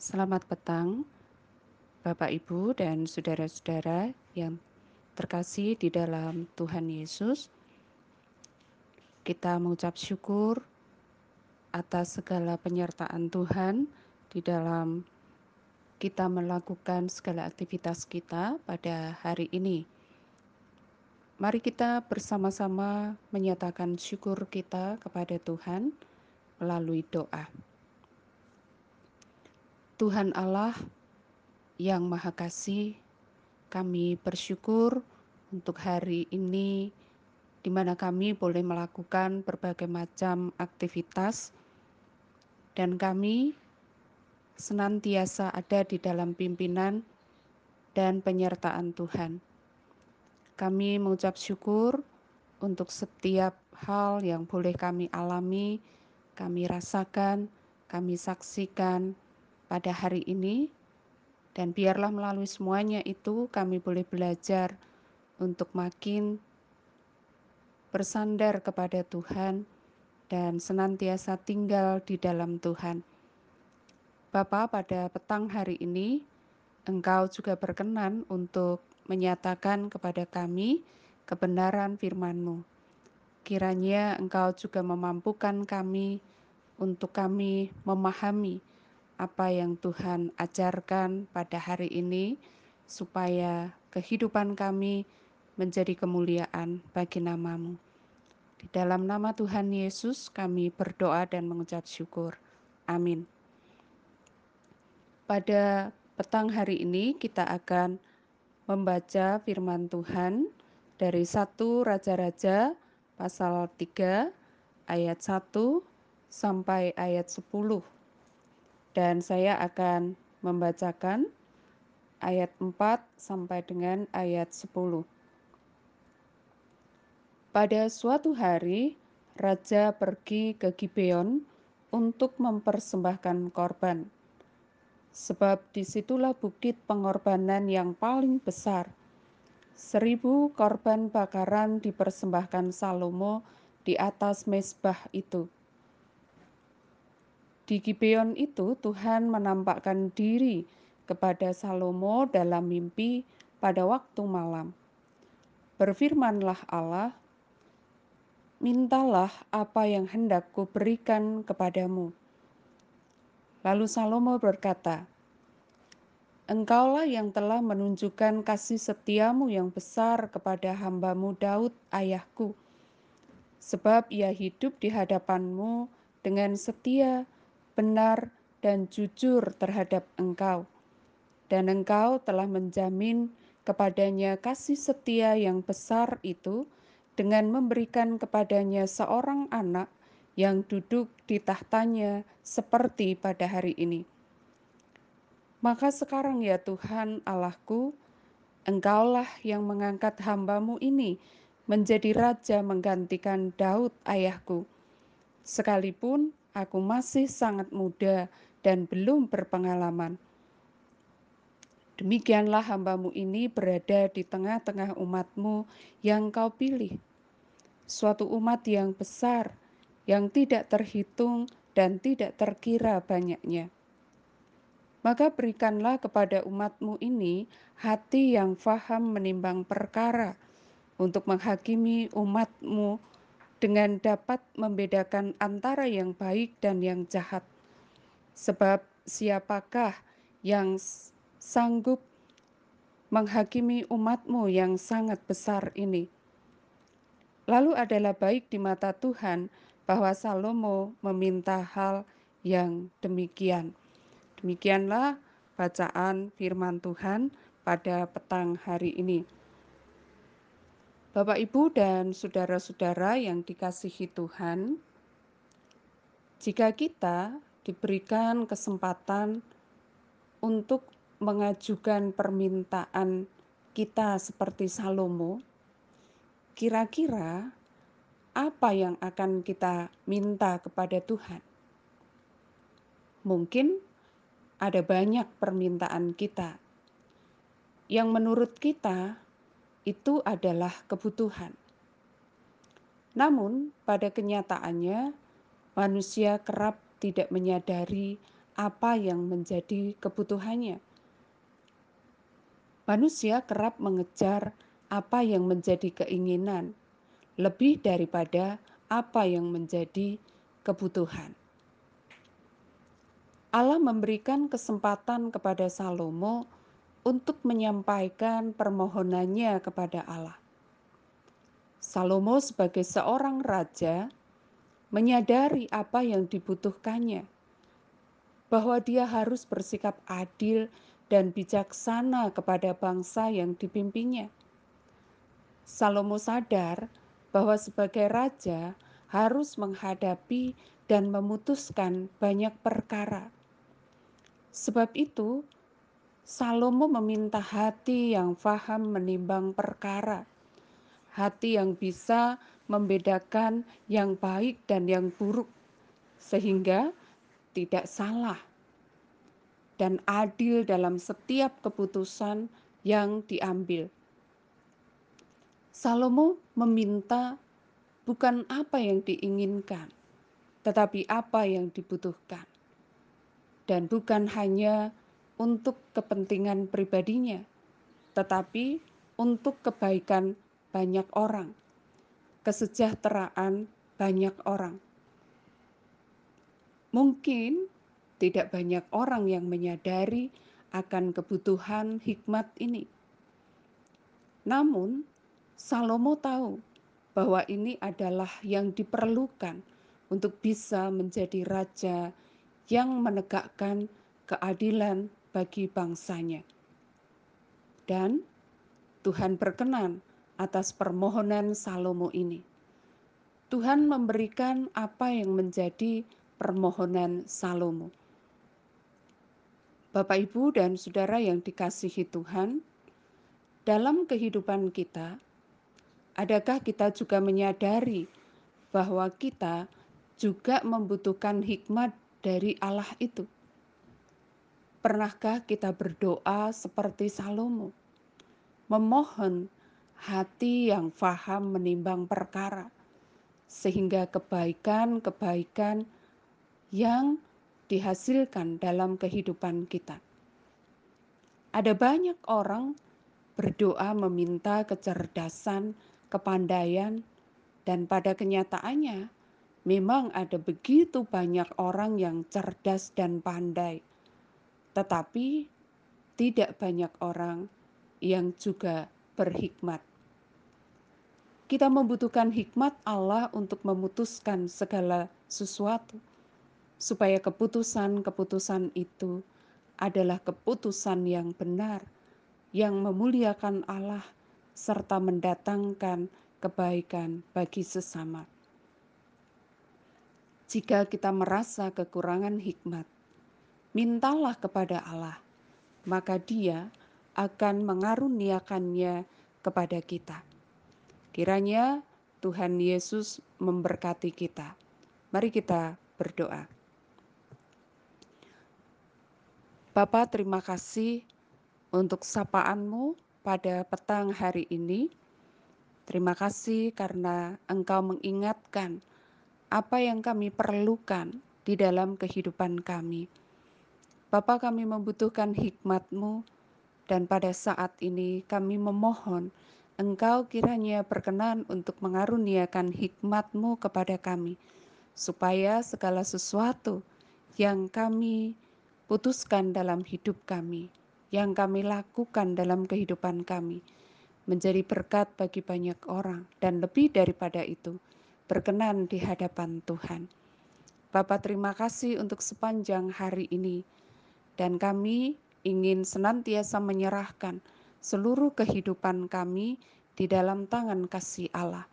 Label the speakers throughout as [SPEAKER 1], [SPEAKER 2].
[SPEAKER 1] Selamat petang, Bapak, Ibu, dan saudara-saudara yang terkasih di dalam Tuhan Yesus. Kita mengucap syukur atas segala penyertaan Tuhan di dalam kita melakukan segala aktivitas kita pada hari ini. Mari kita bersama-sama menyatakan syukur kita kepada Tuhan melalui doa. Tuhan Allah yang Maha Kasih, kami bersyukur untuk hari ini di mana kami boleh melakukan berbagai macam aktivitas dan kami senantiasa ada di dalam pimpinan dan penyertaan Tuhan. Kami mengucap syukur untuk setiap hal yang boleh kami alami, kami rasakan, kami saksikan, pada hari ini dan biarlah melalui semuanya itu kami boleh belajar untuk makin bersandar kepada Tuhan dan senantiasa tinggal di dalam Tuhan. Bapa, pada petang hari ini Engkau juga berkenan untuk menyatakan kepada kami kebenaran firman-Mu. Kiranya Engkau juga memampukan kami untuk kami memahami apa yang Tuhan ajarkan pada hari ini, supaya kehidupan kami menjadi kemuliaan bagi namamu. Di dalam nama Tuhan Yesus kami berdoa dan mengucap syukur. Amin. Pada petang hari ini kita akan membaca firman Tuhan dari satu Raja-Raja pasal 3 ayat 1 sampai ayat 10 dan saya akan membacakan ayat 4 sampai dengan ayat 10. Pada suatu hari, raja pergi ke Gibeon untuk mempersembahkan korban. Sebab di situlah bukit pengorbanan yang paling besar. Seribu korban bakaran dipersembahkan Salomo di atas mesbah itu di Gibeon itu Tuhan menampakkan diri kepada Salomo dalam mimpi pada waktu malam. Berfirmanlah Allah, mintalah apa yang hendak kuberikan kepadamu. Lalu Salomo berkata, Engkaulah yang telah menunjukkan kasih setiamu yang besar kepada hambamu Daud ayahku, sebab ia hidup di hadapanmu dengan setia benar, dan jujur terhadap engkau. Dan engkau telah menjamin kepadanya kasih setia yang besar itu dengan memberikan kepadanya seorang anak yang duduk di tahtanya seperti pada hari ini. Maka sekarang ya Tuhan Allahku, Engkaulah yang mengangkat hambamu ini menjadi raja menggantikan Daud ayahku. Sekalipun Aku masih sangat muda dan belum berpengalaman. Demikianlah hambamu ini berada di tengah-tengah umatmu yang kau pilih. Suatu umat yang besar, yang tidak terhitung dan tidak terkira banyaknya. Maka berikanlah kepada umatmu ini hati yang faham menimbang perkara untuk menghakimi umatmu dengan dapat membedakan antara yang baik dan yang jahat. Sebab siapakah yang sanggup menghakimi umatmu yang sangat besar ini? Lalu adalah baik di mata Tuhan bahwa Salomo meminta hal yang demikian. Demikianlah bacaan firman Tuhan pada petang hari ini. Bapak, Ibu, dan saudara-saudara yang dikasihi Tuhan, jika kita diberikan kesempatan untuk mengajukan permintaan kita seperti Salomo, kira-kira apa yang akan kita minta kepada Tuhan? Mungkin ada banyak permintaan kita yang menurut kita itu adalah kebutuhan. Namun, pada kenyataannya, manusia kerap tidak menyadari apa yang menjadi kebutuhannya. Manusia kerap mengejar apa yang menjadi keinginan lebih daripada apa yang menjadi kebutuhan. Allah memberikan kesempatan kepada Salomo untuk menyampaikan permohonannya kepada Allah. Salomo sebagai seorang raja menyadari apa yang dibutuhkannya, bahwa dia harus bersikap adil dan bijaksana kepada bangsa yang dipimpinnya. Salomo sadar bahwa sebagai raja harus menghadapi dan memutuskan banyak perkara Sebab itu, Salomo meminta hati yang faham menimbang perkara, hati yang bisa membedakan yang baik dan yang buruk, sehingga tidak salah dan adil dalam setiap keputusan yang diambil. Salomo meminta bukan apa yang diinginkan, tetapi apa yang dibutuhkan dan bukan hanya untuk kepentingan pribadinya, tetapi untuk kebaikan banyak orang, kesejahteraan banyak orang. Mungkin tidak banyak orang yang menyadari akan kebutuhan hikmat ini. Namun, Salomo tahu bahwa ini adalah yang diperlukan untuk bisa menjadi raja yang menegakkan keadilan bagi bangsanya. Dan Tuhan berkenan atas permohonan Salomo ini. Tuhan memberikan apa yang menjadi permohonan Salomo. Bapak, Ibu, dan saudara yang dikasihi Tuhan, dalam kehidupan kita, adakah kita juga menyadari bahwa kita juga membutuhkan hikmat dari Allah itu. Pernahkah kita berdoa seperti Salomo, memohon hati yang faham menimbang perkara, sehingga kebaikan-kebaikan yang dihasilkan dalam kehidupan kita. Ada banyak orang berdoa meminta kecerdasan, kepandaian, dan pada kenyataannya Memang ada begitu banyak orang yang cerdas dan pandai, tetapi tidak banyak orang yang juga berhikmat. Kita membutuhkan hikmat Allah untuk memutuskan segala sesuatu, supaya keputusan-keputusan itu adalah keputusan yang benar, yang memuliakan Allah, serta mendatangkan kebaikan bagi sesama. Jika kita merasa kekurangan hikmat, mintalah kepada Allah, maka Dia akan mengaruniakannya kepada kita. Kiranya Tuhan Yesus memberkati kita. Mari kita berdoa. Bapa, terima kasih untuk sapaanmu pada petang hari ini. Terima kasih karena Engkau mengingatkan apa yang kami perlukan di dalam kehidupan kami. Bapa kami membutuhkan hikmat-Mu dan pada saat ini kami memohon Engkau kiranya berkenan untuk mengaruniakan hikmat-Mu kepada kami, supaya segala sesuatu yang kami putuskan dalam hidup kami, yang kami lakukan dalam kehidupan kami, menjadi berkat bagi banyak orang, dan lebih daripada itu, berkenan di hadapan Tuhan. Bapak terima kasih untuk sepanjang hari ini dan kami ingin senantiasa menyerahkan seluruh kehidupan kami di dalam tangan kasih Allah.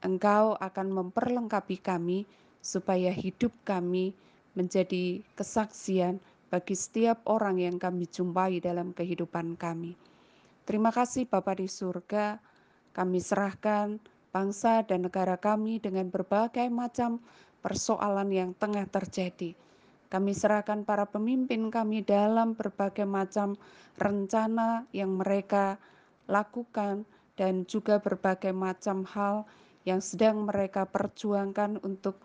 [SPEAKER 1] Engkau akan memperlengkapi kami supaya hidup kami menjadi kesaksian bagi setiap orang yang kami jumpai dalam kehidupan kami. Terima kasih Bapak di surga, kami serahkan bangsa dan negara kami dengan berbagai macam persoalan yang tengah terjadi. Kami serahkan para pemimpin kami dalam berbagai macam rencana yang mereka lakukan dan juga berbagai macam hal yang sedang mereka perjuangkan untuk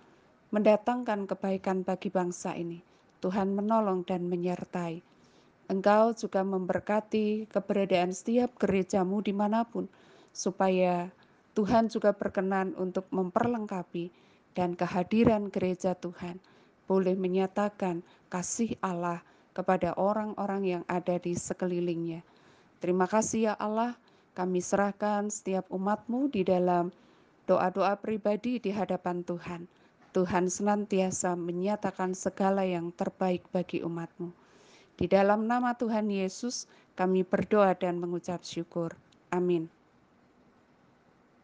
[SPEAKER 1] mendatangkan kebaikan bagi bangsa ini. Tuhan menolong dan menyertai. Engkau juga memberkati keberadaan setiap gerejamu di mana pun, supaya Tuhan juga berkenan untuk memperlengkapi dan kehadiran gereja Tuhan boleh menyatakan kasih Allah kepada orang-orang yang ada di sekelilingnya. Terima kasih ya Allah, kami serahkan setiap umatmu di dalam doa-doa pribadi di hadapan Tuhan. Tuhan senantiasa menyatakan segala yang terbaik bagi umatmu. Di dalam nama Tuhan Yesus kami berdoa dan mengucap syukur. Amin.